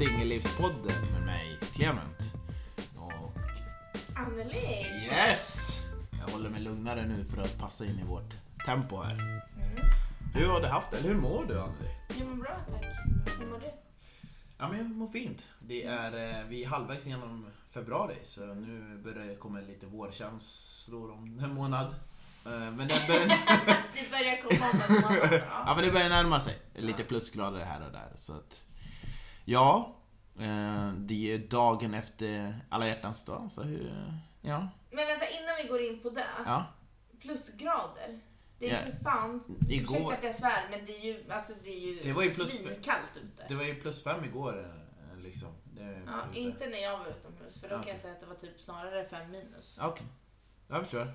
Singellivspodden med mig, Clement. Och Anneli! yes! Jag håller mig lugnare nu för att passa in i vårt tempo här. Mm. Hur har du haft det? Eller hur mår du Anneli? Jag mår bra tack. Hur mår du? Ja men jag mår fint. Det är, eh, vi är halvvägs genom februari så nu börjar det komma lite vårkänslor om en månad. Eh, Men det börjar, Det börjar komma om en månad. ja, Ja. men det börjar närma sig. Lite plusgrader här och där. Så att, ja, eh, det är dagen efter alla hjärtans dag. Så hur, ja, Men vänta, innan vi går in på det. ja. Plusgrader. Det är Ja. ju fan, Igår- ursäkta att jag svär, men det är ju, alltså, det är ju, Det var ju plus- svinkallt ute. Det var ju plus fem igår eh, liksom. Ja, inte när jag var utomhus, för då Ja, kan jag säga att det var typ snarare fem minus. Okej, jag förstår.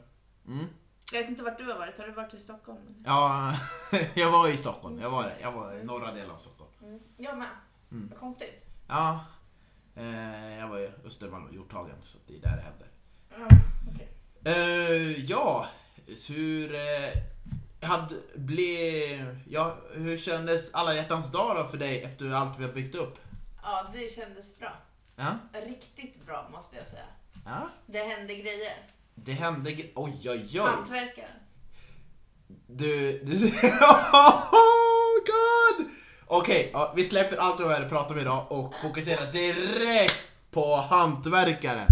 Mm. Jag vet inte vart du har varit, har du varit i Stockholm? Ja, jag var i Stockholm. Jag var, jag var i norra delen av Stockholm. Mm. Jag med. Mm. Vad konstigt. Ja, eh, jag var i Östermalm och Hjorthagen så det är där det händer. Ja, okej. Eh, ja, hur... Eh, hade, blev, ja, hur kändes alla hjärtans dag då för dig efter allt vi har byggt upp? Ja, det kändes bra. Ja, Riktigt bra måste jag säga. ja. Det hände grejer. Det hände gre- Oj, oj, oj. Hantverkare. Du... du oh god! Okej, ja, vi släpper allt vad vi hade pratat om idag och fokuserar direkt på hantverkaren.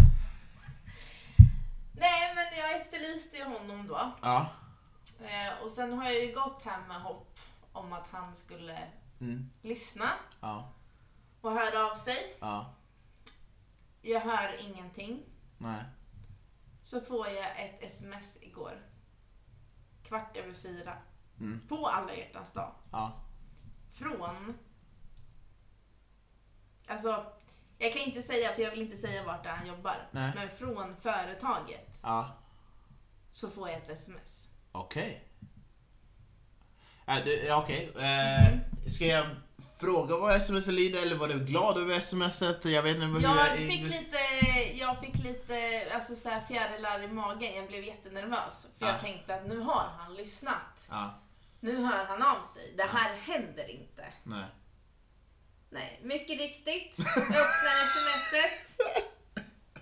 Nej, men jag efterlyste ju honom då. Ja. Eh, och sen har jag ju gått hem med hopp om att han skulle Mm. lyssna Ja. och höra av sig. Ja. Jag hör ingenting. Nej. Så får jag ett sms igår. Kvart över fyra. Mm. På alla hjärtans dag. Ja. Från... Alltså, jag kan inte säga, för jag vill inte säga vart det är han jobbar. Nej. Men från företaget Ja. så får jag ett sms. Okej. Äh, du, ja, okej. Eh, Mm. ska jag fråga vad sms lyder eller var du glad över smset? Jag vet inte hur Jag fick lite, jag fick lite alltså så här fjärilar i magen. Jag blev jättenervös. För jag tänkte att nu har han lyssnat. Ja, Nu hör han av sig. Det här händer inte. nej. Nej, mycket riktigt. Jag öppnar smset.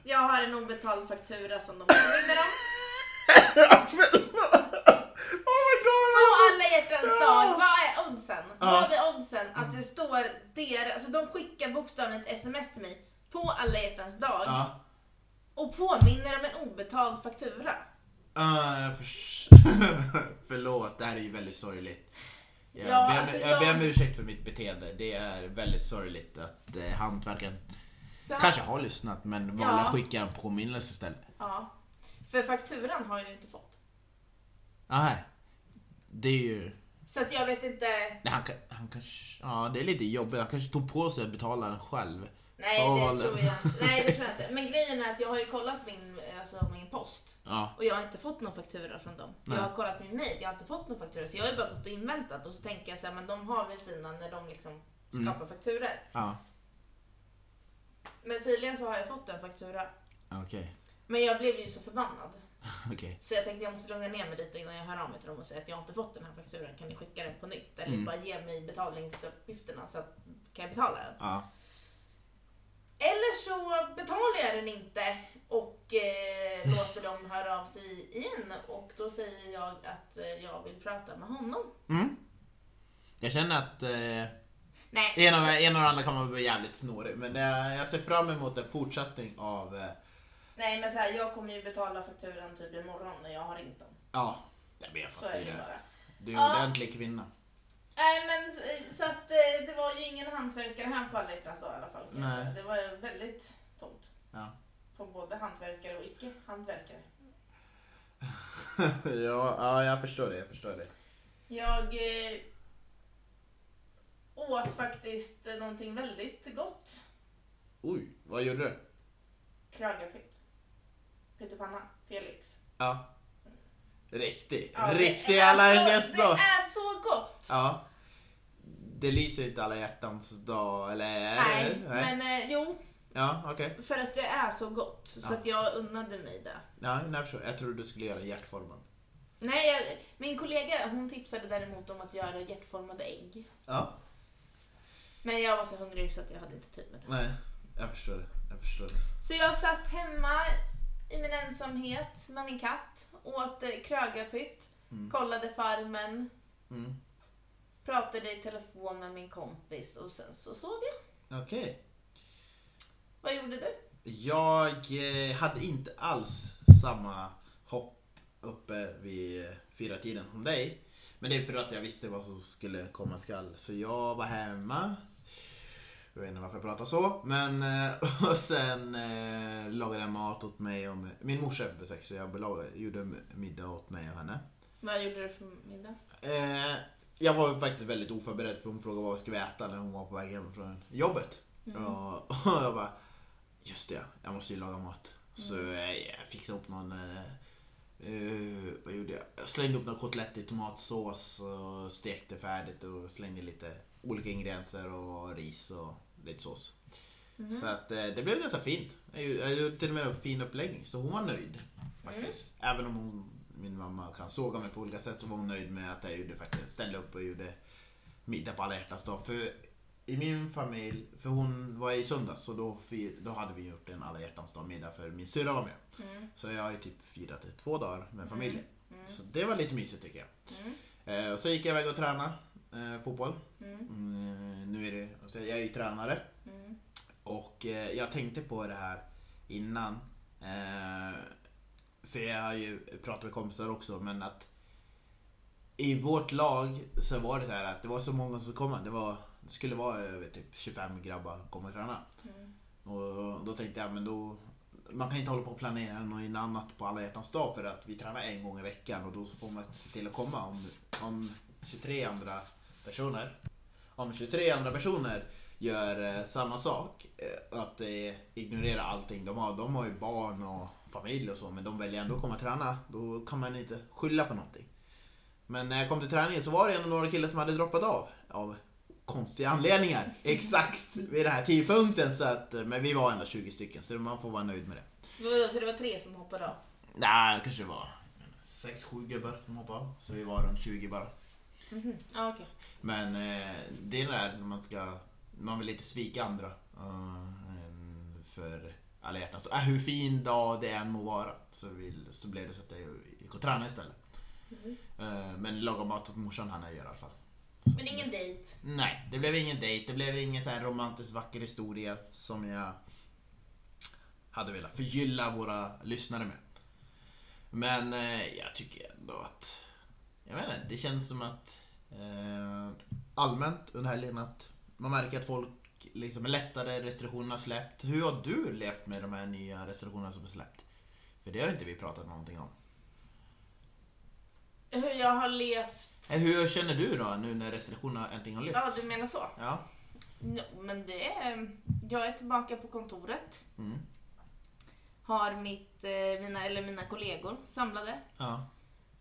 Jag har en obetald faktura som de påminner om. oh my god! På alla hjärtans dag, vad är oddsen? Ja. Vad är oddsen att det står deras, alltså de skickar bokstavligen ett sms till mig på alla hjärtans dag Ja. och påminner om en obetald faktura. Förs- Förlåt, det här är ju väldigt sorgligt. Jag, Ja, ber, alltså, jag ber jag- om ursäkt för mitt beteende. Det är väldigt sorgligt att eh, hantverkaren Så kanske har lyssnat men valde Ja. att skicka en påminnelse istället. Ja. För fakturan har jag ju inte fått. Nej. Det är ju... Så att jag vet inte. Nej, han, han kanske... Ja, det är lite jobbigt. Han kanske tog på sig att betala den själv. Nej, det tror jag inte. Nej, det tror jag inte. Men grejen är att jag har ju kollat min, alltså, min post. Ja. Och jag har inte fått någon faktura från dem. Nej. Jag har kollat min mail, jag har inte fått någon faktura. Så jag har ju bara gått och inväntat och så tänker jag så här, men de har väl sina när de liksom Mm. skapar fakturer. Ja. Men tydligen så har jag fått en faktura. Okej. Men jag blev ju så förbannad. Okej. Så jag tänkte jag måste lugna ner mig lite innan jag hör av mig till dem och säger att jag har inte fått den här fakturan. Kan ni skicka den på nytt? Eller Mm. bara ge mig betalningsuppgifterna så att kan jag betala den? Ja. Eller så betalar jag den inte och eh, låter dem höra av sig igen. Och då säger jag att eh, jag vill prata med honom. Mm. Jag känner att eh, Nej, en, av, en av de andra kommer bli jävligt snorig. Men eh, jag ser fram emot en fortsättning av... Eh, nej men så här, jag kommer ju betala fakturan typ imorgon när jag har ringt dem. ja, jag ber Så fattar ju det det. bara. Du är en Ja. ordentlig kvinna. Nej men så att eh, det var ju ingen hantverkare här på alla hjärtans dag i alla fall. Jag Nej. Det var väldigt tomt. Ja. På både hantverkare och icke-hantverkare. ja, ja, jag förstår det. Jag förstår det. Jag eh, åt faktiskt någonting väldigt gott. Oj, vad gjorde du? Kragapytt. Pyttipanna. Felix. Ja. Riktig. Ja, Riktig det alla hjärtans Det dag. är så gott! Ja. Det lyser inte alla hjärtans dag, eller? det? Nej, men eh, jo, Ja, okej. för att det är så gott. Så Ja. att jag unnade mig det. Ja, jag förstår. Jag trodde du skulle göra hjärtformen. Nej, jag, min kollega hon tipsade däremot om att göra hjärtformade ägg. Ja. Men jag var så hungrig så att jag hade inte tid med det. Nej, jag förstår det. Jag förstår det. Så jag satt hemma i min ensamhet med min katt, åt eh, krögarpytt, Mm. kollade Farmen, Mm. pratade i telefon med min kompis och sen så sov jag. Okej. Vad gjorde du? Jag eh, hade inte alls samma hopp uppe vid eh, fyra tiden som dig. Men det är för att jag visste vad som skulle komma skall. Så jag var hemma. Jag vet inte varför jag pratar så. Men eh, och sen eh, lagade jag mat åt mig och. Min morsa är besök så jag gjorde middag åt mig och henne. Vad gjorde du för middag? Eh, jag var faktiskt väldigt oförberedd för hon frågade vad vi skulle äta när hon var på väg hem från jobbet. Och, och jag bara, just det, jag måste ju laga mat. Så eh, jag fixade upp någon, eh, vad gjorde jag? Jag slängde upp några kotletter i tomatsås och stekte färdigt och slängde lite olika ingredienser och ris och lite sås. Så att det blev ganska fint. Jag gjorde- till och med en fin uppläggning så hon var nöjd. Faktiskt. Även om hon, min mamma kan såga mig på olika sätt så var hon nöjd med att jag gjorde faktiskt, ställde upp och gjorde middag på alla hjärtans dag. För i min familj, för hon var i söndags så då, fir, då hade vi gjort en alla hjärtans dag middag för min syrra var med. Mm. Så jag har ju typ firat det två dagar med familjen. Mm. Så det var lite mysigt tycker jag. Mm. Eh, och så gick jag iväg och tränade eh, fotboll. Mm. Mm, nu är det, så jag är ju tränare. Mm. Och eh, jag tänkte på det här innan. Eh, för jag har ju pratat med kompisar också men att i vårt lag så var det så här att det var så många som kom. Det, var, skulle vara över typ 25 grabbar som kom och träna. Mm. Och då tänkte jag men då man kan inte hålla på och planera något annat på alla hjärtans dag för att vi tränar en gång i veckan och då får man se till att komma om, om 23 andra personer. Om 23 andra personer gör eh, samma sak, eh, att eh, ignorera allting de har. De har ju barn och familj och så men de väljer ändå att komma och träna. Då kan man inte skylla på någonting. Men när jag kom till träningen så var det ändå några killar som hade droppat av. Av konstiga anledningar. Exakt vid den här tidpunkten. Så att, eh, men vi var ändå 20 stycken så man får vara nöjd med det. Vadå, Så det var tre som hoppade av? Nej, det kanske var 6-7 gubbar som hoppade av. Så vi var runt 20 bara. Mhm. Ja, okej. Men eh, det är det där när man ska... Man vill inte svika andra. eh, för alla hjärtans äh, Hur fin dag det än må vara så, vill, så blev det så att jag gick och tränade istället. Mhm. Eh, men laga mat åt morsan hann jag göra i alla fall. Men ingen dejt? Nej, det blev ingen dejt. Det blev ingen så här romantisk vacker historia som jag hade velat förgylla våra lyssnare med. Men eh, jag tycker ändå att... Jag vet inte, det känns som att eh, allmänt under helgen att man märker att folk liksom är lättare, restriktionerna har släppt. Hur har du levt med de här nya restriktionerna som är släppt? För det har inte vi pratat någonting om. Hur jag har levt? Eh, Hur känner du då nu när restriktionerna äntligen har Ja, lyfts? du menar så? Ja. Ja, men det är... Jag är tillbaka på kontoret. Mm. Har mitt, eh, mina, eller mina kollegor samlade. Ja.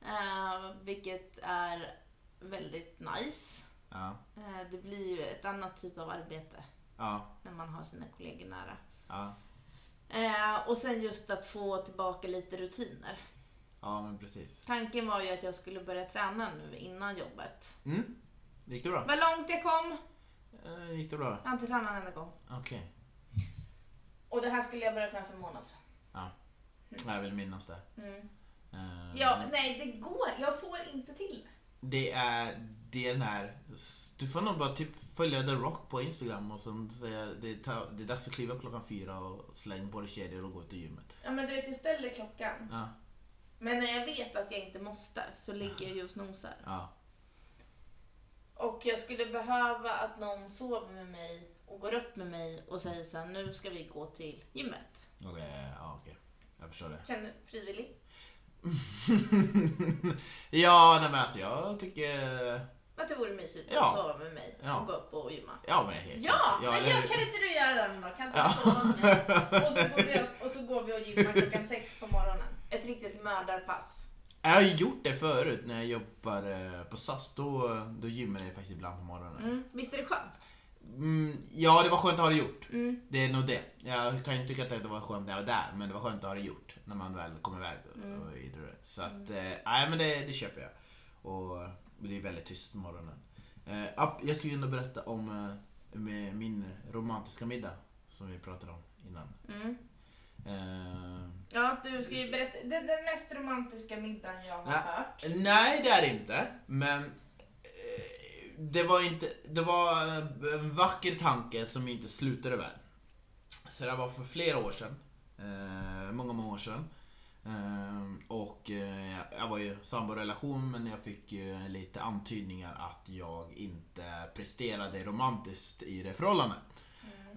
Eh, vilket är väldigt nice. Ja. Eh, det blir ju ett annat typ av arbete Ja. när man har sina kollegor nära. Ja. Eh, och sen just att få tillbaka lite rutiner. Ja, men precis. Tanken var ju att jag skulle börja träna nu innan jobbet. Mm. Gick det bra? Vad långt jag kom. Eh, gick det bra? Jag har inte tränat en enda gång. Okej. Och det här skulle jag börja med för en månad sedan. Ja. Jag vill minnas det. Mm. Eh, Ja, nej det går. Jag får inte till det. Det är, det är den här... Du får nog bara typ följa The Rock på Instagram och sen säga det, är ta- det är dags att kliva upp klockan fyra och släng på dig kedjor och gå till gymmet. Ja men du vet, jag ställer klockan. Ja. Men när jag vet att jag inte måste så ligger jag ju och snosar. Ja. Och jag skulle behöva att någon sover med mig och går upp med mig och säger så här, nu ska vi gå till gymmet. Okej, ja, okej. Jag förstår det. Känner frivillig. ja, nej men alltså jag tycker... Att det vore mysigt Ja. att sova med mig Ja. och gå upp och gymma. Ja, men helt Ja, men eller jag, hur? kan inte du göra det då? Kan inte Ja. du sova med mig? Och så, går vi, upp- och så går vi och gymmar klockan sex på morgonen. Ett riktigt mördarpass. Jag har ju gjort det förut när jag jobbade på SAS. Då, då gymmade jag faktiskt ibland på morgonen. Mm. Visst är det skönt? Mm, ja, det var skönt att ha det gjort. Mm. Det är nog det. Jag kan ju tycka att det var skönt när jag var där, men det var skönt att ha det gjort. När man väl kom iväg och, Mm. och vidare. Så att, eh, nej men det, det köper jag. Och det är väldigt tyst på morgonen. Eh, app- jag skulle ju ändå berätta om med min romantiska middag som vi pratade om innan. Mm. Eh, Ja, du ska ju berätta. Den, den mest romantiska middagen jag har hört. nej, det är det inte. Men eh, det var inte, det var en vacker tanke som inte slutade väl. Så det var för flera år sedan. Eh, många, många år sedan. Eh, och eh, jag var ju samborelation men jag fick ju lite antydningar att jag inte presterade romantiskt i det förhållandet.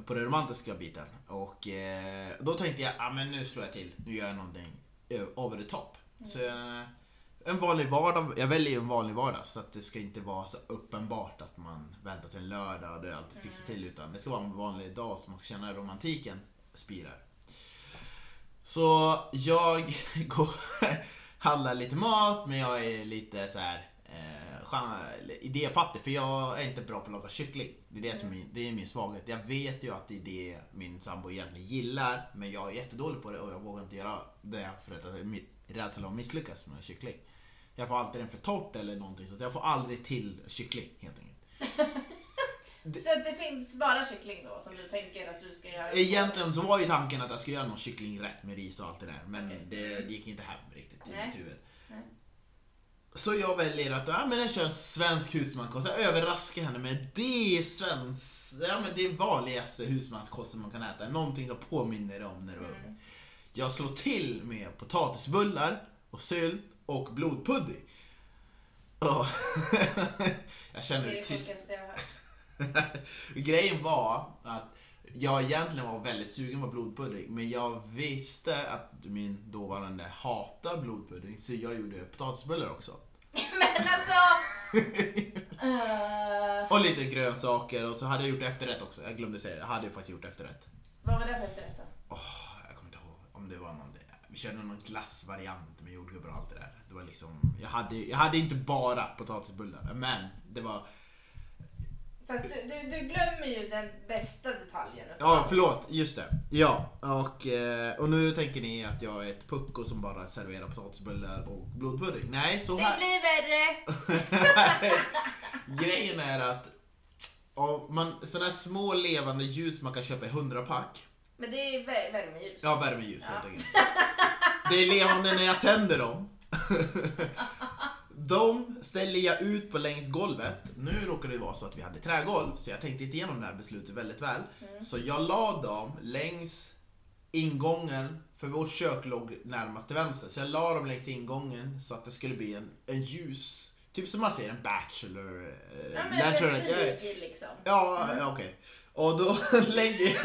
På den romantiska biten. Och eh, då tänkte jag, ah, men nu slår jag till. Nu gör jag någonting eh, over the top. Så eh, en vanlig vardag, jag väljer ju en vanlig vardag så att det ska inte vara så uppenbart att man väntar till en lördag och det är alltid fixar till utan det ska vara en vanlig dag som man får känna romantiken spirar. Så jag går handlar lite mat men jag är lite så här eh, idéfattig för jag är inte bra på att laga kyckling. Det är det som är, det är min svaghet. Jag vet ju att det är det min sambo egentligen gillar men jag är jättedålig på det och jag vågar inte göra det för att jag är mi- rädsla att misslyckas med kyckling. Jag får alltid den för torrt eller någonting så jag får aldrig till kyckling helt enkelt. Så att det finns bara kyckling då som du tänker att du ska göra? Egentligen så var ju tanken att jag skulle göra någon kycklingrätt med ris och allt det där. Men Okej. det, det gick inte hem riktigt i mitt huvud. Så jag väljer att ja, men jag kör en svensk husmanskost. Jag överraskar henne med det svensk, ja, men det vanligaste husmanskosten man kan äta. Någonting som påminner om när du var ung. Mm. Jag slår till med potatisbullar och sylt och blodpudding. Och jag Det är känner det tyst jag hört. Grejen var att jag egentligen var väldigt sugen på blodpudding men jag visste att min dåvarande hatar blodpudding så jag gjorde potatisbullar också. Men alltså... eh, Och lite grönsaker och så hade jag gjort efterrätt också. Jag glömde säga, jag hade faktiskt gjort efterrätt. vad var det för efterrätt då? Åh, jag kommer inte ihåg om det var någon... Vi körde någon glassvariant med jordgubbar och allt det där. Det var liksom... Jag hade, jag hade inte bara potatisbullar men det var... Fast du, du, du glömmer ju den bästa detaljen. Ja, förlåt. Just det. Ja, och, eh, och nu tänker ni att jag är ett pucko som bara serverar potatisbullar och blodpudding. Nej, så Det här... blir värre. Grejen är att man, sådana här små levande ljus man kan köpa i 100 pack. Men det är vär- värmeljus. Ja, värmeljus helt Ja. enkelt. Det är levande när jag tänder dem. De ställer jag ut på längs golvet. Nu råkar det vara så att vi hade trägolv, så jag tänkte inte igenom det här beslutet väldigt väl. Så jag la dem längs ingången, för vårt kök låg närmast till vänster. Så jag la dem längs ingången så att det skulle bli en, en ljus, typ som man ser en Bachelor. Eh, Ja, men Bachelor skriker liksom. Ja, ja, okej. Och då lägger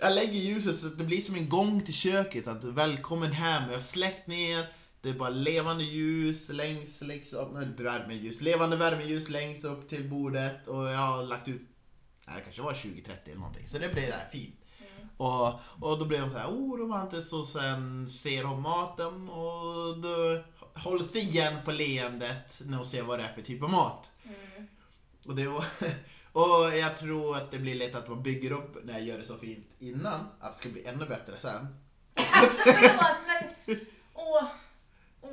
jag lägger ljuset så att det blir som en gång till köket. Att välkommen hem. Jag har släckt ner. Det är bara levande ljus längs liksom, värmeljus, levande värmeljus längst upp till bordet och jag har lagt ut, nej, det kanske var 20-30 eller någonting. Så det blev där fint. Och, och då blev hon så här, oh romantiskt och sen ser hon maten och då hålls det igen på leendet när hon ser vad det är för typ av mat. Mm. Och, det var, och jag tror att det blir lätt att man bygger upp när jag gör det så fint innan, att det ska bli ännu bättre sen. Alltså förlåt men... Åh.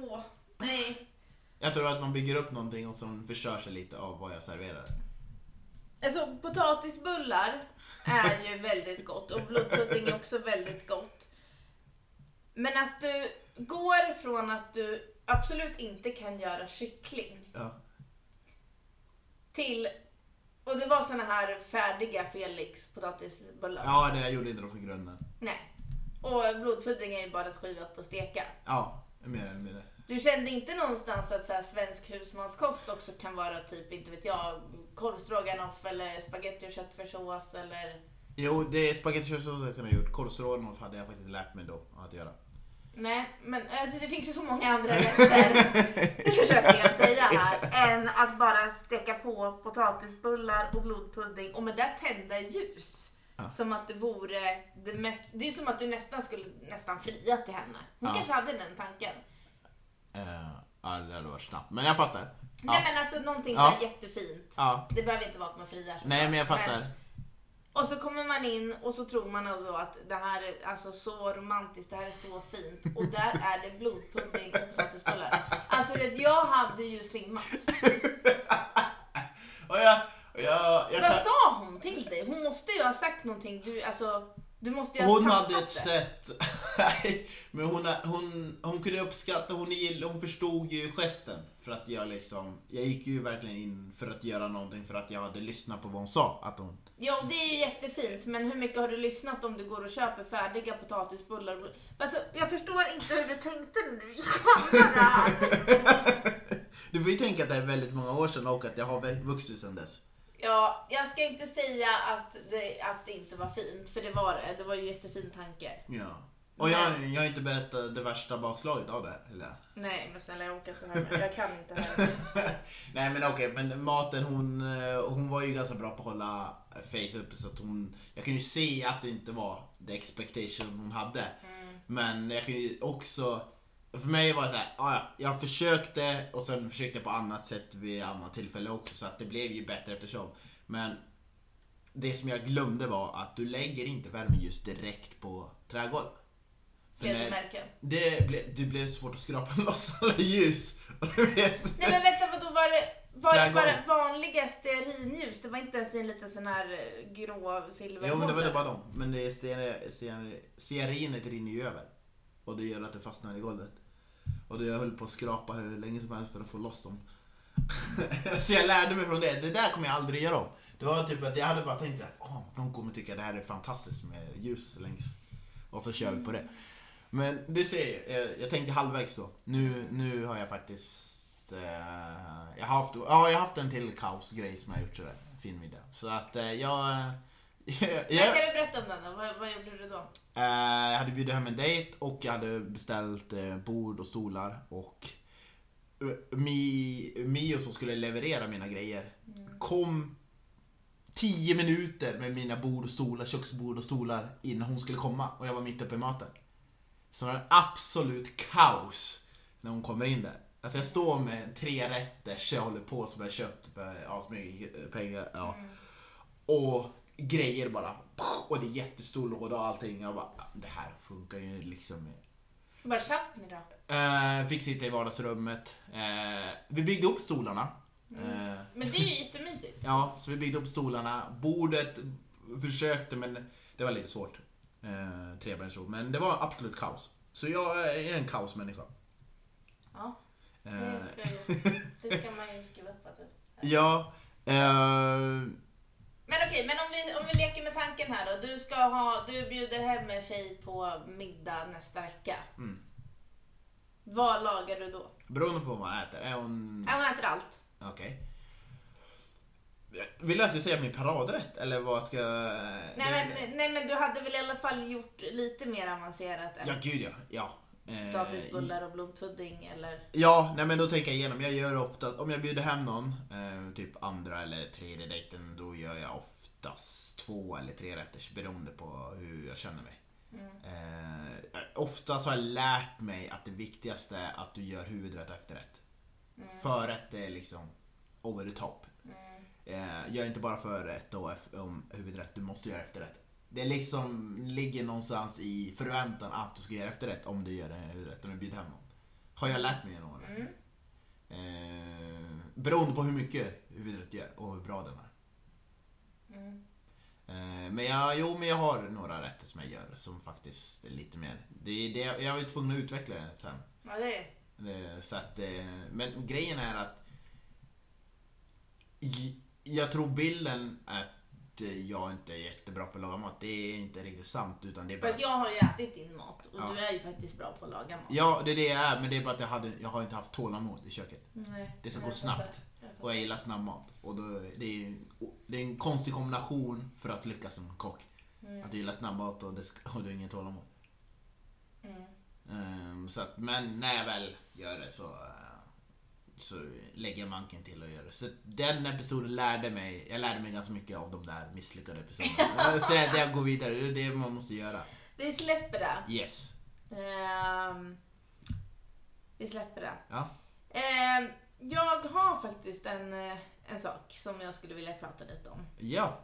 Åh. Nej. Jag tror att man bygger upp någonting och som förstör sig lite av vad jag serverar. Alltså potatisbullar är ju väldigt gott och blodpudding är också väldigt gott. Men att du går från att du absolut inte kan göra kyckling Ja. till, och det var såna här färdiga Felix potatisbullar. Ja, det jag gjorde inte då för grunden. Nej. Och blodpudding är ju bara ett skiva på steka. Ja, mer mer. Du kände inte någonstans att så här, svensk husmanskost också kan vara typ, inte vet jag, korvstroganoff eller spagetti och köttfärssås eller... Jo, det är spagettiköttfärssås jag kunde ha gjort. Korvstroganoff hade jag faktiskt lärt mig då att göra. Nej, men alltså, det finns ju så många andra rätter, det försöker jag säga här, än att bara steka på potatisbullar och blodpudding och med det tända ljus. Ja. Som att det vore det mest, det är som att du nästan skulle nästan fria till henne. Hon Ja. kanske hade den tanken. Uh, ja, det hade varit snabbt. Men jag fattar. Nej men alltså någonting Ja. så jättefint. Det behöver inte vara att man friar. Nej, men jag fattar. Men- och så kommer man in och så tror man då att det här är alltså så romantiskt, det här är så fint. Och där är det blodpudding och potatisbullar. Alltså jag hade ju svimmat. Och jag, Jag, jag Vad kan- sa hon till dig? Hon måste ju ha sagt någonting. Du, alltså, du måste ju ha Hon hade ett det. sätt, nej, men hon, hon, hon kunde uppskatta, hon, gill- hon förstod ju gesten. För att jag liksom, jag gick ju verkligen in för att göra någonting för att jag hade lyssnat på vad hon sa. Att hon, Ja, det är ju jättefint, men hur mycket har du lyssnat om du går och köper färdiga potatisbullar? Alltså, jag förstår inte hur du tänkte när du gjorde det här. du får ju tänka att det är väldigt många år sedan och att jag har vuxit sedan dess. Ja, jag ska inte säga att det, att det inte var fint, för det var det. Det var ju jättefin tanke. Ja. Och jag, jag har inte berättat det värsta bakslaget av det. Eller? Nej, men snälla jag orkar inte höra. Jag kan inte höra. Nej men okej, men maten hon, eh, hon var ju ganska bra på att hålla face uppe så att hon, jag kunde ju se att det inte var the expectation hon hade. Men jag kunde ju också, för mig var det så här, "Ah, ja, jag försökte och sen försökte jag på annat sätt vid annat tillfälle också så att det blev ju bättre eftersom. Men det som jag glömde var att du lägger inte värmeljus direkt på trädgolv. För när- Klädmärken. det, ble, det blev svårt att skrapa loss alla ljus. Nej men vänta, vad då var det? Var det bara vanliga stearinljus? Det var inte ens en liten sån här eh, grå silverhållare? Jo men det var det bara dem. Men det stearinet rinner ju över. Och det gör att det fastnar i golvet. Och då jag höll på att skrapa hur länge som helst för att få loss dem. så jag lärde mig från det. Det där kommer jag aldrig göra om. Det var typ att jag hade bara tänkt att oh, de kommer tycka det här är fantastiskt med ljus längs. Och så kör vi på det. Men du ser, eh, jag tänkte halvvägs då. Nu, nu har jag faktiskt... Eh, jag, har haft, ja, jag har haft en till kaosgrej som jag har gjort sådär. Fin middag. Så att eh, jag... jag, jag Kan du berätta om den då? Vad, vad gjorde du då? Eh, jag hade bjudit hem en dejt och jag hade beställt eh, bord och stolar och eh, Mi, Mio som skulle leverera mina grejer kom 10 minuter med mina bord och stolar, köksbord och stolar innan hon skulle komma och jag var mitt uppe i maten. Så det var absolut kaos när hon kommer in där. Alltså jag står med tre rätter jag håller på som jag köpt för asmycket pengar. Ja. Och grejer bara. Och det är jättestor låda och allting. Jag bara, "Ah, det här funkar ju liksom. Var satt ni då? Eh, fick sitta i vardagsrummet. Eh, vi byggde upp stolarna. Eh, Men det är ju jättemysigt. ja, så vi byggde upp stolarna. Bordet försökte men det var lite svårt. Eh, Trebensbord. Men det var absolut kaos. Så jag är en kaosmänniska. Ja, Eh, det ska, ju, det ska man ju skriva upp att du... ja. Eh, Men okej, men om vi, om vi leker med tanken här då. Du ska ha, du bjuder hem en tjej på middag nästa vecka. Mm. Vad lagar du då? beroende på vad man äter. Är hon... Ja, hon äter allt. Okej. Vill du att jag ska säga min paradrätt eller vad ska... Nej men, nej men du hade väl i alla fall gjort lite mer avancerat än Ja, gud ja. ja. Eh, potatisbullar och blodpudding eller... Ja, nej men då tänker jag igenom. Jag gör oftast, om jag bjuder hem någon, eh, typ andra eller tredje dejten, då gör jag oftast två eller tre rätters beroende på hur jag känner mig. Eh, oftast har jag lärt mig att det viktigaste är att du gör huvudrätt och efterrätt. Förrätt är liksom over the top. Eh, gör inte bara förrätt och om huvudrätt, du måste göra efterrätt. Det liksom ligger någonstans i förväntan att du ska göra efterrätt om du gör huvudrätt om du bjuder hem någon. Har jag lärt mig genom åren. Eh, beroende på hur mycket huvudrätt gör och hur bra den är. Eh, men jag, jo, men jag har några rätter som jag gör som faktiskt är lite mer... Det, det, jag var ju tvungen att utveckla den sen. Ja, det är Det, så att, eh, men grejen är att jag tror bilden att jag inte är jättebra på att laga mat, det är inte riktigt sant. Utan det är bara... Fast jag har ju ätit din mat och Ja. du är ju faktiskt bra på att laga mat. Ja, det är det jag är, men det är bara att jag, hade, jag har inte haft tålamod i köket. Nej, Det ska gå snabbt. Jag. Och jag gillar snabbmat. Och då, det, är, det är en konstig kombination för att lyckas som kock. Att du gillar snabbmat och, det, och du har ingen tålamod. Mm. Ehm, så att, men när jag väl gör det så, eh, så lägger manken till och gör det. Så den episoden lärde mig, jag lärde mig ganska mycket av de där misslyckade episoderna. så det jag går vidare, det är det man måste göra. Vi släpper det. Yes. Ehm, vi släpper det. Ja. Ehm, jag har faktiskt en, eh, en sak som jag skulle vilja prata lite om. Ja.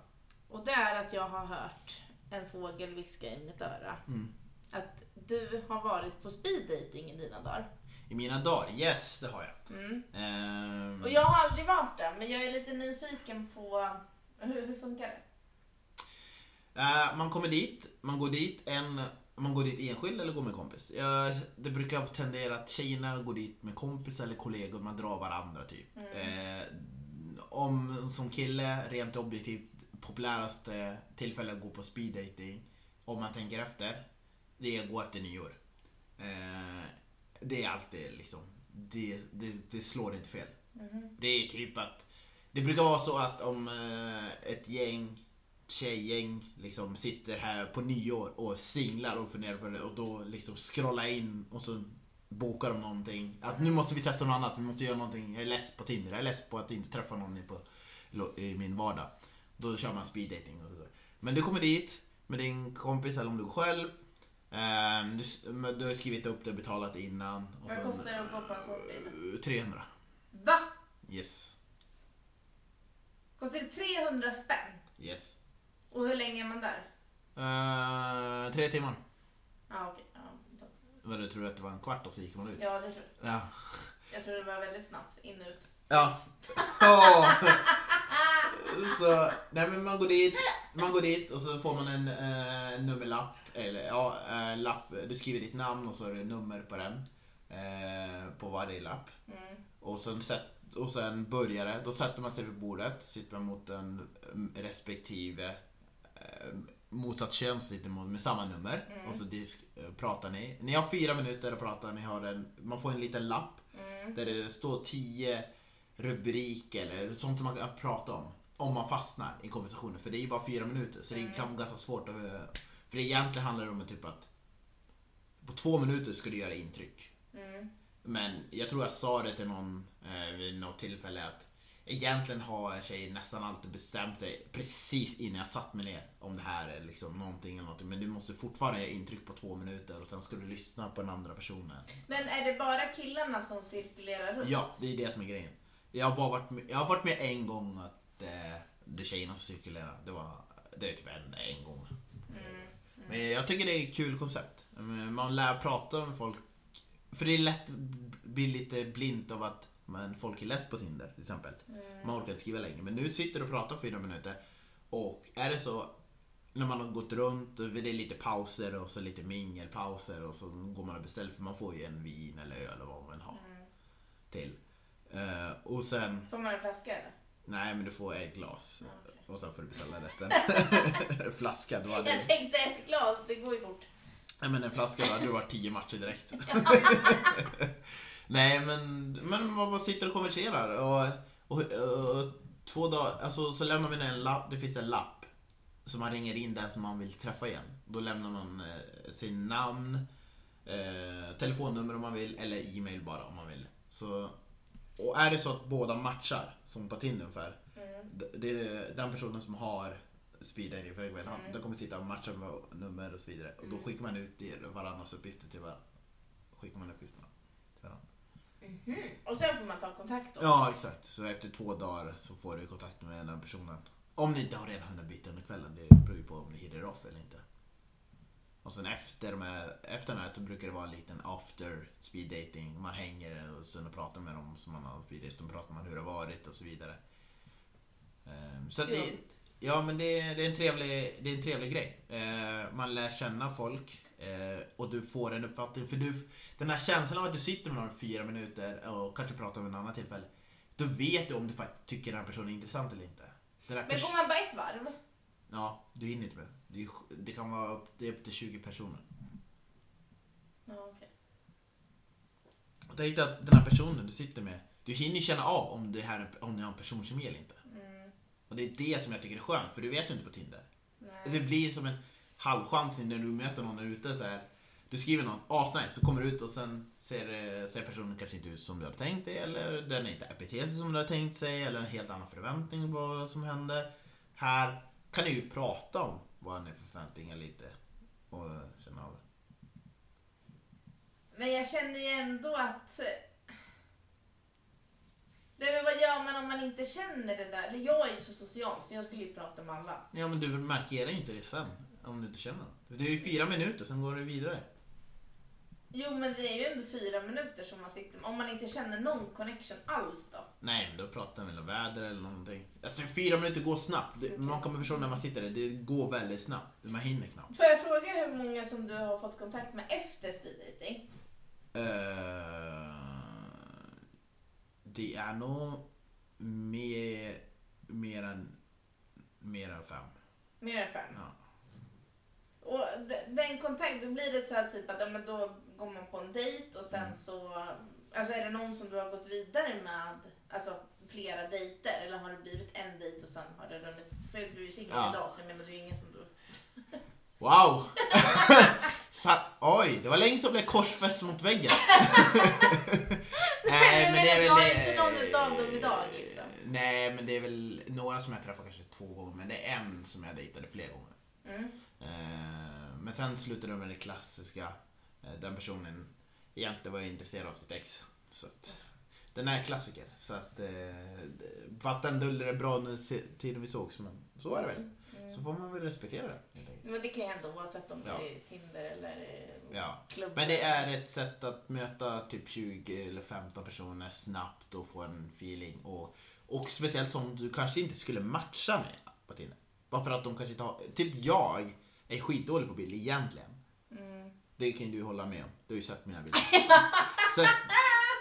Och det är att jag har hört en fågel viska i mitt öra. Mm. Att du har varit på speed dating i dina dagar. I mina dagar? Yes, det har jag. Mm. Ehm, Och jag har aldrig varit där, men jag är lite nyfiken på hur, hur funkar det? eh, man kommer dit, man går dit en man går dit enskild eller går med kompis. Jag, det brukar tendera att tjejerna går dit med kompis eller kollegor, man drar varandra typ. Eh, om som kille, rent objektivt, populäraste tillfället att gå på speed dating om man tänker efter, det är att gå efter nyår. Eh, det är alltid liksom, det, det, det slår inte fel. Det är typ att, det brukar vara så att om eh, ett gäng tjejgäng liksom sitter här på nyår och singlar och funderar på det och då liksom scrollar in och så bokar de någonting. Att nu måste vi testa något annat, vi måste göra någonting. Jag är less på Tinder, jag är less på att inte träffa någon i, på, i min vardag. Då kör man speed dating och så. Men du kommer dit med din kompis eller om du går själv. Ehm, du, du har skrivit upp det, betalat innan. och Vad sen, kostar en tid? eh, 300. Va? Yes. Kostar det 300 spänn? Yes. Och hur länge är man där? Eh, tre timmar. Ja, okej. Ja, då- Vad du tror att det var en kvart och så gick man ut? ja, det tror jag. Ja. Jag tror det var väldigt snabbt. In och ut. Ja. Ja. så, nej men man går dit, man går dit och så får man en eh, nummerlapp, eller ja, eh, lapp, du skriver ditt namn och så är det nummer på den. Eh, på varje lapp. Mm. Och sen, sätt, och sen börjar det, då sätter man sig vid bordet, sitter man mot en mm, respektive eh, motsatt kön sitter man med samma nummer och så disk, eh, pratar ni. Ni har fyra minuter att prata, ni har en, man får en liten lapp där det står tio rubriker eller sånt som man kan prata om. Om man fastnar i konversationen. För det är ju bara fyra minuter så det kan vara ganska svårt att... För det egentligen handlar det om typ att på två minuter ska du göra intryck. Mm. Men jag tror jag sa det till någon eh, vid något tillfälle att egentligen har en tjej nästan alltid bestämt sig precis innan jag satt mig ner om det här är liksom någonting eller någonting. Men du måste fortfarande göra intryck på två minuter och sen ska du lyssna på den andra personen. Men är det bara killarna som cirkulerar runt? Ja, det är det som är grejen. Jag har bara varit med, jag har varit med en gång att eh, det tjejerna som cirkulerar. Det var det är typ en, en gång. Men jag tycker det är ett kul koncept. Man lär prata med folk. För det är lätt att bli lite blint av att men folk är less på Tinder till exempel. Man orkar inte skriva längre. Men nu sitter du och pratar fyra minuter. Och är det så när man har gått runt och det är lite pauser och så lite mingelpauser och så går man och beställer för man får ju en vin eller öl eller vad man vill ha. Till. Eh, och sen, Får man en flaska eller? Nej men du får ett glas. Ja, okej. Och sen får du beställa resten. Flaska, då hade Jag tänkte ett glas, det går ju fort. Nej men en flaska då hade det varit tio matcher direkt. Nej men, men man sitter och konverserar och, och, och två dagar, alltså så lämnar man en lapp, det finns en lapp. Så man ringer in den som man vill träffa igen. Då lämnar man eh, sin namn, eh, telefonnummer om man vill eller e-mail bara om man vill. Så, och är det så att båda matchar, som på Tinder ungefär. d- Det är den personen som har speed dating för mm. den kommer sitta och matcha med nummer och så vidare. Och då skickar man ut varandras uppgifter till varandra. Skickar man uppgifterna till varandra. Och sen får man ta kontakt då? Ja, exakt. Så efter två dagar så får du kontakt med den personen. Om ni inte har redan hunnit byta under kvällen. Det beror ju på om ni hinner off eller inte. Och sen efter, med, efter den här så brukar det vara en liten after speed dating. Man hänger och sen pratar med dem som man har speed dating. Pratar man hur det har varit och så vidare. Ehm, Så det, ja men det, det, är en trevlig, det är en trevlig grej. Eh, Man lär känna folk eh, och du får en uppfattning. För du, den här känslan av att du sitter med någon fyra minuter och kanske pratar om en annan tillfälle. Då vet du om du faktiskt tycker den här personen är intressant eller inte. Men går man bara ett varv? Ja, du hinner inte med. Det, är, det kan vara upp, det är upp till 20 personer. Ja, okej. Och tänk dig att den här personen du sitter med, du hinner känna av om, det här, om ni har en personkemi eller inte. Och det är det som jag tycker är skönt, för du vet ju inte på Tinder. Nej. Det blir som en halvchansning när du möter någon ute så här. Du skriver någon, asnice, så kommer du ut och sen ser, eh, ser personen kanske inte ut som du hade tänkt dig eller den är inte beter sig som du har tänkt sig eller en helt annan förväntning på vad som händer. Här kan ni ju prata om vad ni är för förväntningar lite och känna av. Men jag känner ju ändå att... Nej, men vad gör man om man inte känner det där? Eller jag är ju så social så jag skulle ju prata med alla. Ja men du markerar ju inte det sen om du inte känner något. Det är ju fyra minuter, sen går du vidare. Jo, men det är ju ändå fyra minuter som man sitter Om man inte känner någon connection alls då? Nej, men då pratar vi om väder eller någonting. Alltså fyra minuter går snabbt. Det, Man kommer förstå när man sitter där, det går väldigt snabbt. Man hinner knappt. Får jag fråga hur många som du har fått kontakt med efter speed dating? Eh, det är nog mer, mer, än, mer än fem. Mer än fem? Ja. Och de- den kontakt, då blir det så här typ att ja, men då går man på en dejt och sen Mm. så... Alltså är det någon som du har gått vidare med, alltså flera dejter? Eller har det blivit en dejt och sen har det runnit... För du är ju singel Ja. idag så jag menar det är ju ingen som du... Wow! Så, oj, det var länge som blev korsfäst mot väggen. Nej, men är jag har väl inte någon utav dem idag, liksom. Nej, men det är väl några som jag träffat kanske två gånger, men det är en som jag dejtade flera gånger. Mm. Eh, Men sen slutade det med det klassiska. Eh, Den personen egentligen var intresserad av sitt ex. Så att, den är klassiker. Så att, eh, fast den döljer det bra under tiden vi sågs. Men så är det väl. Mm. Så får man väl respektera det. Men det kan ju hända oavsett om Ja. det är Tinder eller eh, Ja. klubb. Men det är ett sätt att möta typ 20 eller 15 personer snabbt och få en feeling. Och, och speciellt som du kanske inte skulle matcha med på Tinder. Bara för att de kanske inte har... Typ jag är skitdålig på bild egentligen. Mm. Det kan du hålla med om. Du har ju sett mina bilder. Så,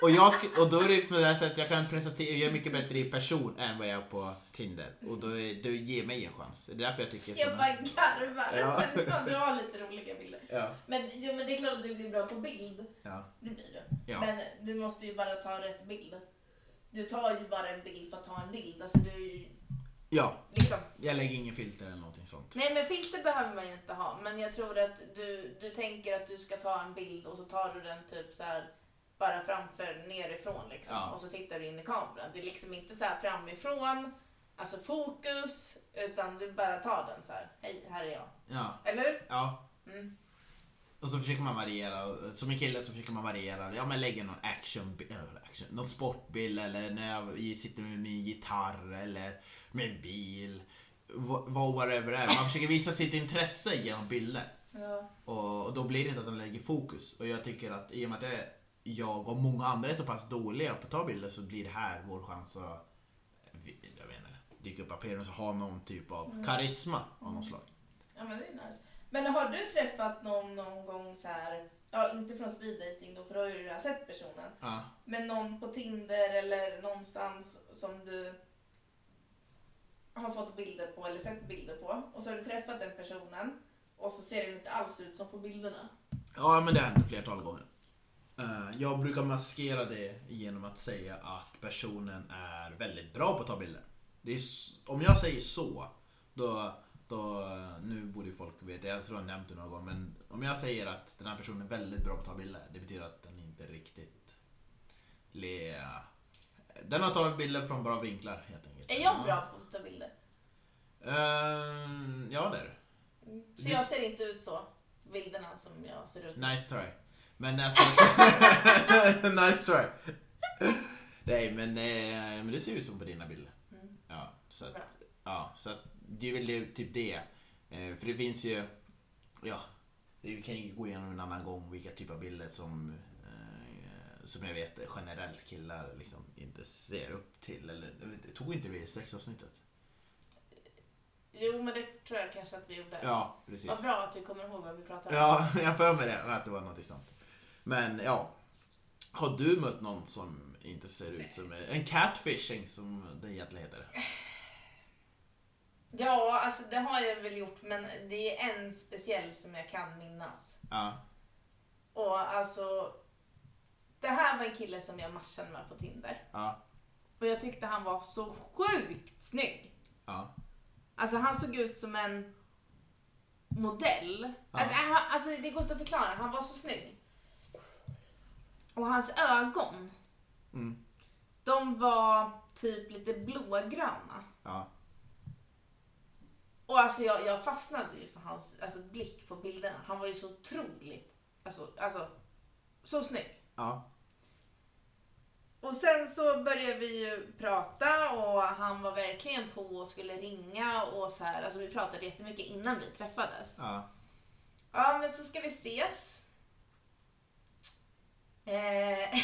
och, jag och då är det på det sättet jag kan presentera, jag är mycket bättre i person än vad jag är på Tinder. Och då, är- då ger mig en chans. Det är därför jag tycker Jag såna- bara garvar. Ja. Du har lite roliga bilder. Ja, Men, jo, men det är klart att du blir bra på bild. ja, Det blir du. ja. Men du måste ju bara ta rätt bild. Du tar ju bara en bild för att ta en bild. Alltså du ja, liksom... jag lägger ingen filter eller någonting sånt. Nej men filter behöver man ju inte ha. Men jag tror att du, du tänker att du ska ta en bild och så tar du den typ så här bara framför nerifrån liksom. Ja. Och så tittar du in i kameran. Det är liksom inte så här framifrån, alltså fokus, utan du bara tar den så här. Hej, här är jag. Ja, Eller hur? ja. Mm. Och så försöker man variera. Som en kille så försöker man variera. Ja men lägga någon action, eller action någon sportbild eller när jag sitter med min gitarr eller med en bil. Vad whatever det är. Man försöker visa sitt intresse genom bilder. Ja. Och, då blir det inte att de lägger fokus. Och jag tycker att i och med att jag och många andra är så pass dåliga på att ta bilder så blir det här vår chans att jag vet inte, dyka upp appearance och ha någon typ av karisma av något slag. ja, men det är nice. Men har du träffat någon någon gång så här, ja inte från speed dating då för då har ju du redan sett personen. Ja. Men någon på Tinder eller någonstans som du har fått bilder på eller sett bilder på och så har du träffat den personen och så ser den inte alls ut som på bilderna. Ja, men det har hänt flertal gånger. Eh, jag brukar maskera det genom att säga att personen är väldigt bra på att ta bilder. Det är, om jag säger så, då, då, nu borde ju folk veta, jag tror jag har nämnt det några gånger, men om jag säger att den här personen är väldigt bra på att ta bilder, det betyder att den inte riktigt le... Den har tagit bilder från bra vinklar helt enkelt. Är jag bra på att ta bilder? Ehm, ja, det är du. Mm. Så jag ser inte ut så, bilderna som jag ser ut. Nice try. Men alltså... nice try. Nej, men, eh, men det ser ut som på dina bilder. Mm. Ja, så att, Bra. ja, så att det är väl typ det. Eh, för det finns ju... Ja, det, vi kan ju gå igenom en annan gång vilka typer av bilder som eh, som jag vet generellt killar liksom inte ser upp till. Eller, tog inte vi i sexavsnittet? Jo men det tror jag kanske att vi gjorde. Ja, precis. Vad bra att du kommer ihåg vad vi pratade om. Ja, jag för mig det, att det var något sånt. Men ja. Har du mött någon som inte ser ut som en catfishing som det egentligen heter? Ja, alltså det har jag väl gjort men det är en speciell som jag kan minnas. Ja. Och alltså, det här var en kille som jag matchade med på Tinder. Ja. Och jag tyckte han var så sjukt snygg. Ja. Alltså han såg ut som en modell. Ja. Alltså, alltså det går inte att förklara, han var så snygg. Och hans ögon, Mm. de var typ lite blågröna. Ja. Och alltså jag, jag fastnade ju för hans alltså, blick på bilderna. Han var ju så otroligt, alltså, alltså så snygg. Ja. Och sen så började vi ju prata och han var verkligen på och skulle ringa och så här. Alltså vi pratade jättemycket innan vi träffades. Ja. Ja men så ska vi ses. Eh,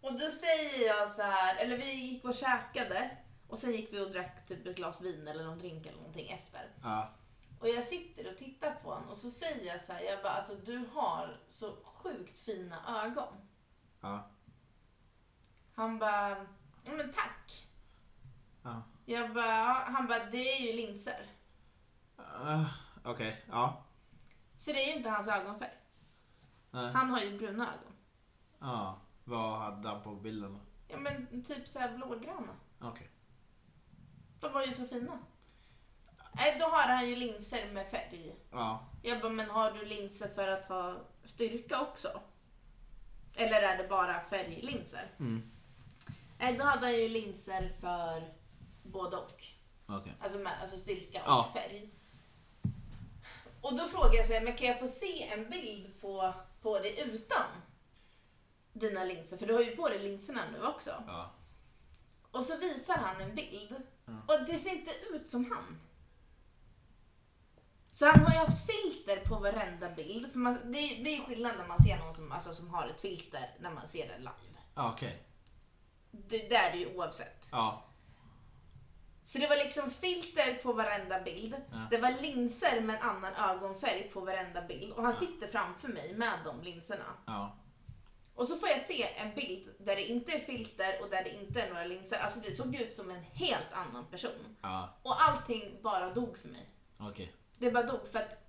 och då säger jag så här, eller vi gick och käkade och sen gick vi och drack typ ett glas vin eller någon drink eller någonting efter. Ja. Och jag sitter och tittar på honom och så säger jag så här, jag bara alltså du har så sjukt fina ögon. Ja. Han bara, "Ja, men tack. Ja. Jag bara, "Ja." han bara, det är ju linser. Uh, Okej, ja. Så det är ju inte hans ögonfärg. Nej. Han har ju bruna ögon. Ja. Vad hade han på bilden då? Ja men typ så här blågröna. Okej. De var ju så fina. Nej, då har han ju linser med färg. Ja. Jag bara, men har du linser för att ha styrka också? Eller är det bara färglinser? Mm. Nej, då hade han ju linser för både och. Okej. Alltså, med, alltså styrka och Ja. färg. Och då frågar jag sig, men kan jag få se en bild på, på det utan dina linser? För du har ju på dig linserna nu också. Ja. Och så visar han en bild. Ja. Och det ser inte ut som han. Så han har ju haft filter på varenda bild. För man, det, är, det är ju skillnad när man ser någon som, alltså, som har ett filter när man ser det live. Ja, Okej. Det, det är det ju oavsett. Ja. Så det var liksom filter på varenda bild. Ja. Det var linser med en annan ögonfärg på varenda bild. Och han sitter framför mig med de linserna. Ja. Och så får jag se en bild där det inte är filter och där det inte är några linser. Alltså det såg ut som en helt annan person. Ja. Och allting bara dog för mig. Okej. Det bara dog för att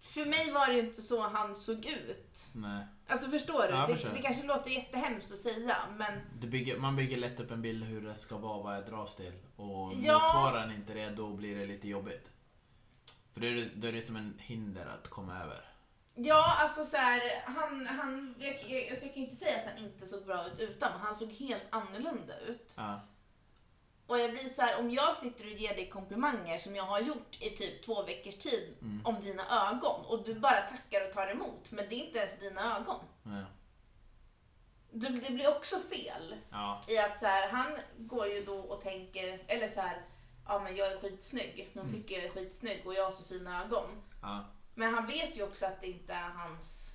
för mig var det ju inte så han såg ut. Nej. Alltså förstår du? Ja, jag det, förstår. det kanske låter jättehemskt att säga men bygger, man bygger lätt upp en bild hur det ska vara, vad jag dras till. Och Ja. motsvarar den inte det, då blir det lite jobbigt. För då är det, då är det som en hinder att komma över. ja alltså så här, han, han, jag, jag, alltså jag kan ju inte säga att han inte såg bra ut utan, men han såg helt annorlunda ut. Ja. Och jag blir så här, om jag sitter och ger dig komplimanger som jag har gjort i typ två veckors tid Mm. om dina ögon och du bara tackar och tar emot, men det är inte ens dina ögon. Ja. Du, det blir också fel. Ja. I att så här, han går ju då och tänker, eller så här, ja men jag är skitsnygg. Hon tycker jag är skitsnygg och jag har så fina ögon. ja. Men han vet ju också att det inte är hans...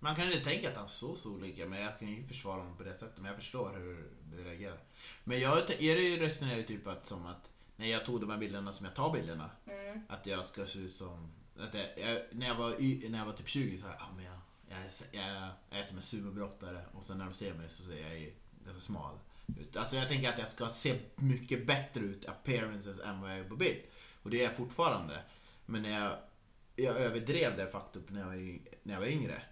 Man kan ju inte tänka att han såg så olika, men jag kan ju inte försvara honom på det sättet. Men jag förstår hur reagerar. Men jag är det ju resonerar ju typ att som att när jag tog de här bilderna som jag tar bilderna, Mm. att jag ska se ut som... Att jag, jag, när, jag var, y- när jag var typ 20 så här, ah, men jag, jag, är, jag, jag är som en sumobrottare och sen när de ser mig så ser jag ju ganska smal ut. Alltså jag tänker att jag ska se mycket bättre ut appearances än vad jag är på bild. Och det är jag fortfarande. Men när jag, jag överdrev det faktum när jag, var när jag var yngre.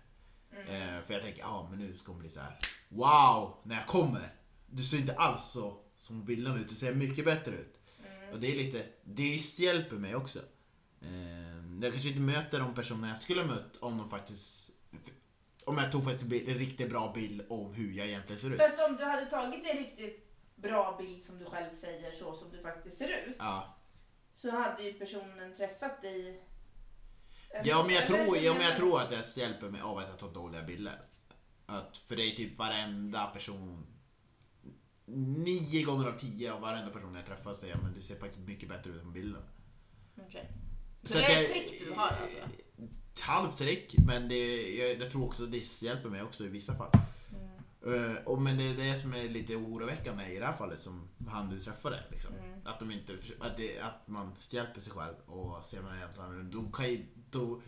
Eh, för jag tänker, ja ah, men nu ska hon bli så här. Wow! När jag kommer! Du ser inte alls så som på bilderna ut, du ser mycket bättre ut. Och det är lite, det hjälper mig också. Eh, jag kanske inte möter de personer jag skulle ha mött om de faktiskt om jag tog faktiskt en riktigt bra bild om hur jag egentligen ser ut. Fast om du hade tagit en riktigt bra bild som du själv säger så som du faktiskt ser ut. Ja. Så hade ju personen träffat dig... Ja men jag tror, ja, men jag tror att det hjälper mig av att jag tar dåliga bilder. Att, för det är typ varenda person Nio gånger av tio av varenda person jag träffar säger men du ser faktiskt mycket bättre ut än på bilden. Okej. Så, Så det är ett trick du har alltså? Halvt trick, men det, jag, jag tror också det hjälper mig också i vissa fall. Mm. Eh, och, men det är det som är lite oroväckande i det här fallet som han du träffade. Liksom. Mm. Att, de inte, att, det, att man hjälper sig själv och ser man helt annorlunda. Då, kan ju, då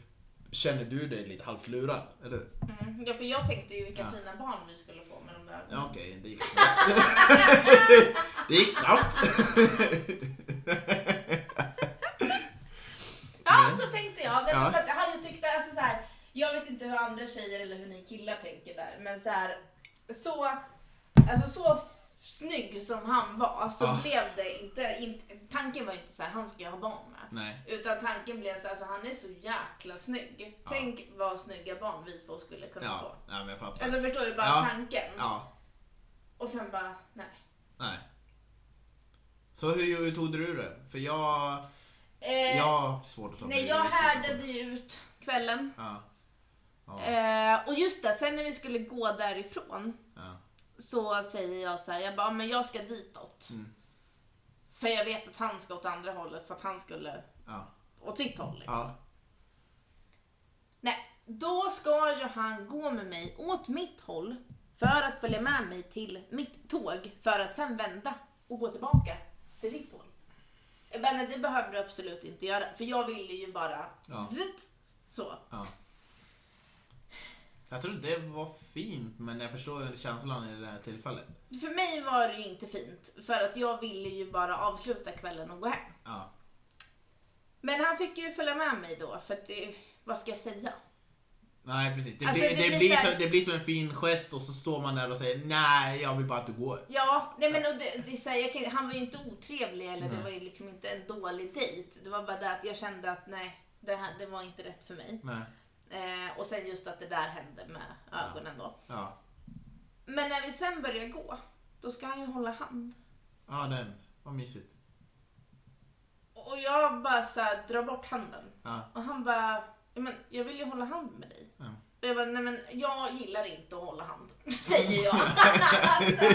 känner du dig lite halvt lurad, eller hur? Mm. Ja, för jag tänkte ju vilka Ja. fina barn vi skulle få med de där. Ja, okej, det gick snabbt. det gick snabbt. Ja, så tänkte jag. Ja. för att jag hade tyckt, alltså så här, jag vet inte hur andra tjejer eller hur ni killar tänker där, men så här, så, alltså så snygg som han var så Ja. blev det inte, inte, tanken var inte så här, han ska jag ha barn med. Nej. Utan tanken blev så här, alltså han är så jäkla snygg. Ja. Tänk vad snygga barn vi två skulle kunna Ja, få. nej, men jag fattar. Alltså förstår du bara Ja. tanken? Ja, Och sen bara, nej. nej. Så hur, hur tog du det? För jag, Eh, jag har svårt att ta mig nej, jag härdade ju ut kvällen. Ja. Ja. Eh, och just det, sen när vi skulle gå därifrån ja. Så säger jag så här, jag bara, men jag ska ditåt. Mm. För jag vet att han ska åt andra hållet för att han skulle Ja. åt sitt håll liksom. Ja. Nej, då ska ju han gå med mig åt mitt håll för att följa med mig till mitt tåg för att sen vända och gå tillbaka till sitt håll. Men det behöver du absolut inte göra för jag ville ju bara Ja. zitt, så. Ja. Jag tror det var fint, men jag förstår känslan i det här tillfället. För mig var det ju inte fint för att jag ville ju bara avsluta kvällen och gå hem. Ja. Men han fick ju följa med mig då för att det, vad ska jag säga? Nej, precis. Det, Alltså, blir, det det, blir blir så det blir som en fin gest och så står man där och säger nej, jag vill bara att du går. Ja, nej men och det, det så här, kan, han var ju inte otrevlig eller det Nej. var ju liksom inte en dålig dejt. Det var bara det att jag kände att nej, det, här, det var inte rätt för mig. Nej. Eh, och sen just att det där hände med ögonen då. Ja. Men när vi sen börjar gå, då ska han ju hålla hand. Ja, den. Vad mysigt. Och jag bara så här, drar bort handen. Ja. Och han bara, men jag vill ju hålla hand med dig. Ja. Och jag bara, nej men jag gillar inte att hålla hand, säger jag. alltså,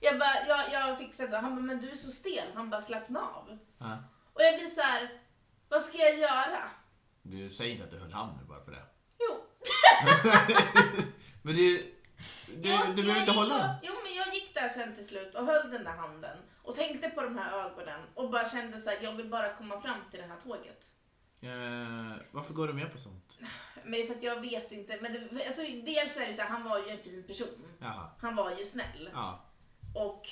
jag bara, jag, jag fixar det. Han bara, men du är så stel. Han bara, slappna av. Ja. Och jag blir så här, vad ska jag göra? Du säger inte att du höll hand nu bara för det. Jo. Men du, du, Ja, du behöver inte hålla den. Jo, men jag gick där sen till slut och höll den där handen och tänkte på de här ögonen och bara kände så här, jag vill bara komma fram till det här tåget. Eh, varför går du med på sånt? Men för att jag vet inte, men det, alltså, dels är det så här, han var ju en fin person. Jaha. Han var ju snäll. Ja. Och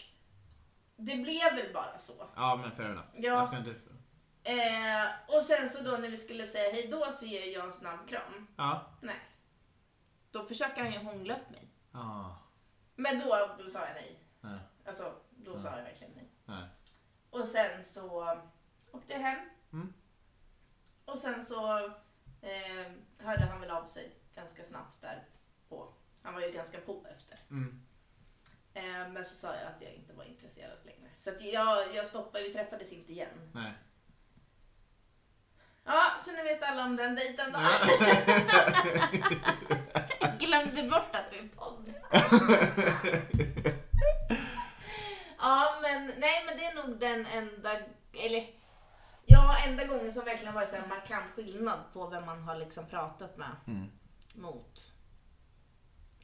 det blev väl bara så. Ja, men fair enough. Ja. Jag ska inte... Eh, och sen så då när vi skulle säga hej då så ger jag en snabb kram. Ja. Nej. Då försöker han ju hångla upp mig. Ja. Men då, då sa jag nej. Nej. Alltså, då sa jag verkligen nej. Nej. Och sen så åkte jag hem. Mm. Och sen så eh, hörde han väl av sig ganska snabbt där på. Han var ju ganska på efter. Mm. Eh, men så sa jag att jag inte var intresserad längre. Så att jag, jag stoppade, vi träffades inte igen. Nej. Så nu vet alla om den dejten då. Glömde bort att vi poddade. ja, men nej, men det är nog den enda, eller ja, enda gången som verkligen varit så här markant skillnad på vem man har liksom pratat med Mm. mot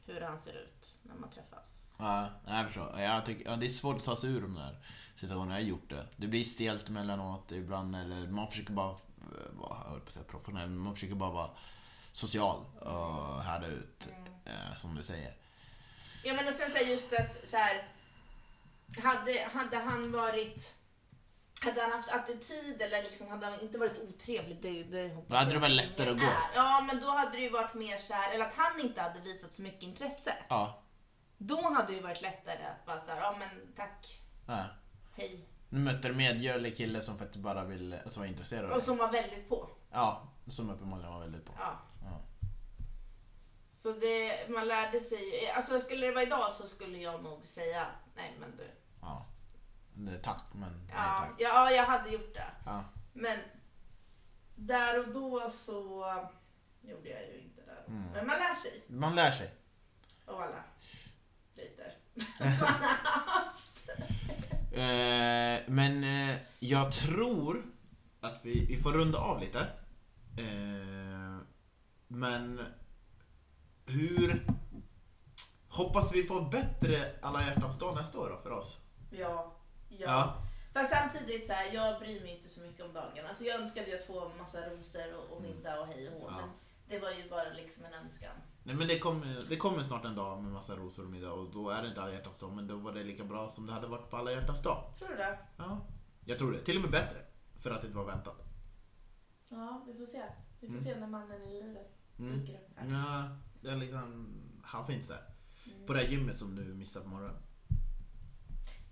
hur han ser ut när man träffas. Ja, jag förstår. Jag tycker, ja, det är svårt att ta sig ur de där situationerna. Jag har gjort det. Det blir stelt emellanåt ibland. Eller man försöker bara vara, jag höll på att säga professionell, men man försöker bara vara social och härda ut. Eh, som du säger. Ja men och sen så här just att så här, hade, hade han varit hade han haft attityd eller liksom hade han inte varit otrevlig, det, det hoppas Då hade det varit lättare att gå. är. Ja, men då hade det ju varit mer så här, eller att han inte hade visat så mycket intresse. Ja. Då hade det ju varit lättare att bara så här, ja men tack, ja. hej. Du en medgörlig kille som faktiskt bara vill, som var intresserad av Och som var väldigt på. Ja, som uppenbarligen var väldigt på. Ja. Ja. Så det, man lärde sig alltså skulle det vara idag så skulle jag nog säga, nej men du. ja. Det, tack, men nej Ja, tack. ja, jag hade gjort det. Ja. Men där och då så gjorde jag ju inte det. Mm. Men man lär sig Man lär sig. av alla dejter. Eh, men eh, jag tror att vi, vi får runda av lite. Eh, men hur hoppas vi på bättre alla hjärtans dag nästa år då för oss? Ja, ja. Ja. Fast samtidigt så här, jag bryr mig inte så mycket om dagen. Alltså jag önskade ju att få massa rosor och, och middag och hej och hå. Ja. Men det var ju bara liksom en önskan. Nej men det kommer, det kommer snart en dag med massa rosor och middag och då är det inte alla hjärtans dag men då var det lika bra som det hade varit på alla hjärtans dag. Tror du det? Ja. Jag tror det. Till och med bättre. För att det inte var väntat. Ja, vi får se. Vi får Mm. se när mannen i livet Mm. dyker upp här. Ja, det är liksom halvfint där. Mm. På det här gymmet som du missade på morgonen.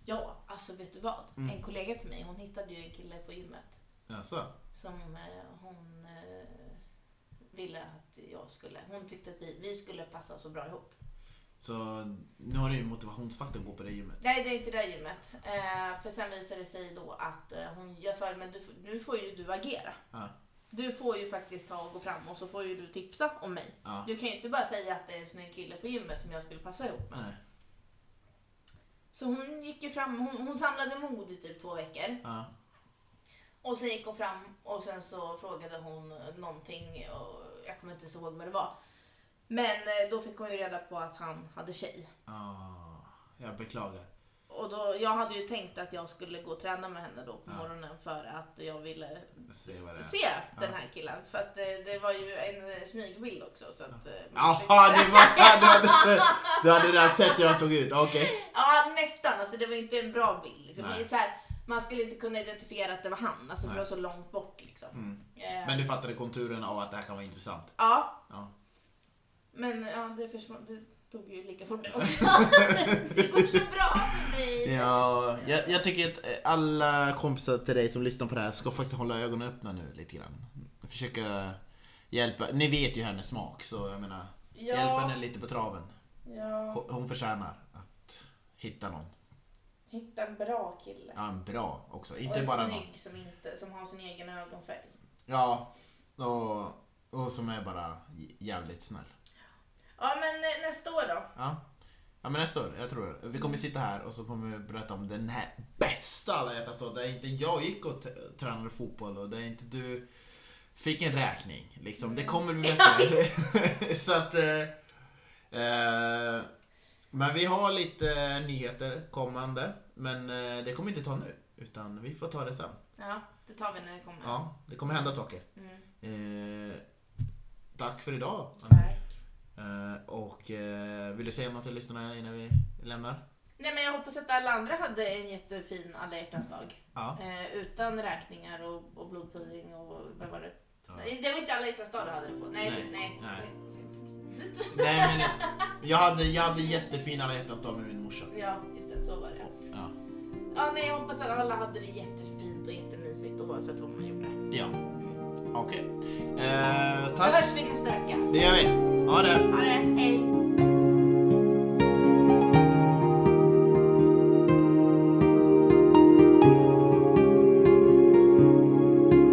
Ja, alltså vet du vad? Mm. En kollega till mig, hon hittade ju en kille på gymmet. Jaså? som eh, hon eh, ville att jag skulle. Hon tyckte att vi, vi skulle passa så bra ihop. Så nu har du ju motivationsfaktorn att gå på det gymmet. Nej, det är inte det gymmet. Eh, för sen visade det sig då att eh, hon, jag sa men du, nu får ju du agera. Ja. Du får ju faktiskt ta och gå fram och så får ju du tipsa om mig. Ja. Du kan ju inte bara säga att det är en snygg kille på gymmet som jag skulle passa ihop med. Nej. Så hon gick ju fram, hon, hon samlade mod i typ två veckor. Ja. Och sen gick hon fram och sen så frågade hon någonting och jag kommer inte ihåg vad det var. Men eh, då fick hon ju reda på att han hade tjej. Ah, jag beklagar. Och då, jag hade ju tänkt att jag skulle gå och träna med henne då på Ja. morgonen för att jag ville Se se den här killen. För att eh, det var ju en eh, smygbild också. Så att, Jaha, det var, du, hade, du hade redan sett hur han såg ut. Okej. Ja, nästan. Alltså, det var ju inte en bra bild. Liksom. Så här, man skulle inte kunna identifiera att det var han, alltså, för det var så långt bort. Liksom. Mm. Eh, Men du fattade konturerna av att det här kan vara intressant? Ja, Ja. men ja, det försvann. Det tog ju lika fort det också. det går så bra för mig. Ja, jag, jag tycker att eh, alla kompisar till dig som lyssnar på det här ska faktiskt hålla ögonen öppna nu lite grann. Försöka hjälpa. Ni vet ju hennes smak så jag menar, hjälp henne Ja, lite på traven. ja, Hon- Hon förtjänar att hitta någon. Hitta en bra kille. Ja, en bra också. och Inte en bara någon. snygg som, inte, som har sin egen ögonfärg. Ja, och, och som är bara jävligt snäll. Ja, men eh, nästa år då? Ja. Ja men nästa år, jag tror det. Vi kommer sitta här och så kommer vi berätta om den här bästa alla hjärtans dag. Där inte jag gick och tränade fotboll och där inte du fick en räkning. Liksom. Det kommer bli bättre. så att... Eh, eh, men vi har lite nyheter kommande. Men eh, det kommer inte ta nu. Utan vi får ta det sen. Ja, det tar vi när det kommer. Ja, det kommer hända saker. Mm. Eh, tack för idag. Tack. Eh, och eh, vill du säga något till lyssnarna innan vi lämnar? Nej, men jag hoppas att alla andra hade en jättefin alla hjärtans dag. Ja. Eh, utan räkningar och, och blodpudding och vad var det? Ja. Det var inte alla hjärtans dag du hade det på. Nej, Nej, nej. nej. nej. Nej men jag hade, jag hade jättefin alla hjärtans dag med min morsa. Ja, just det. Så var det. Ja. Nej, jag hoppas att alla hade det jättefint och jättemysigt oavsett vad man gjorde. Ja, okej. Eh, Så tack. hörs vi nästa vecka. Det gör vi. Ha det. Ha det. Hej.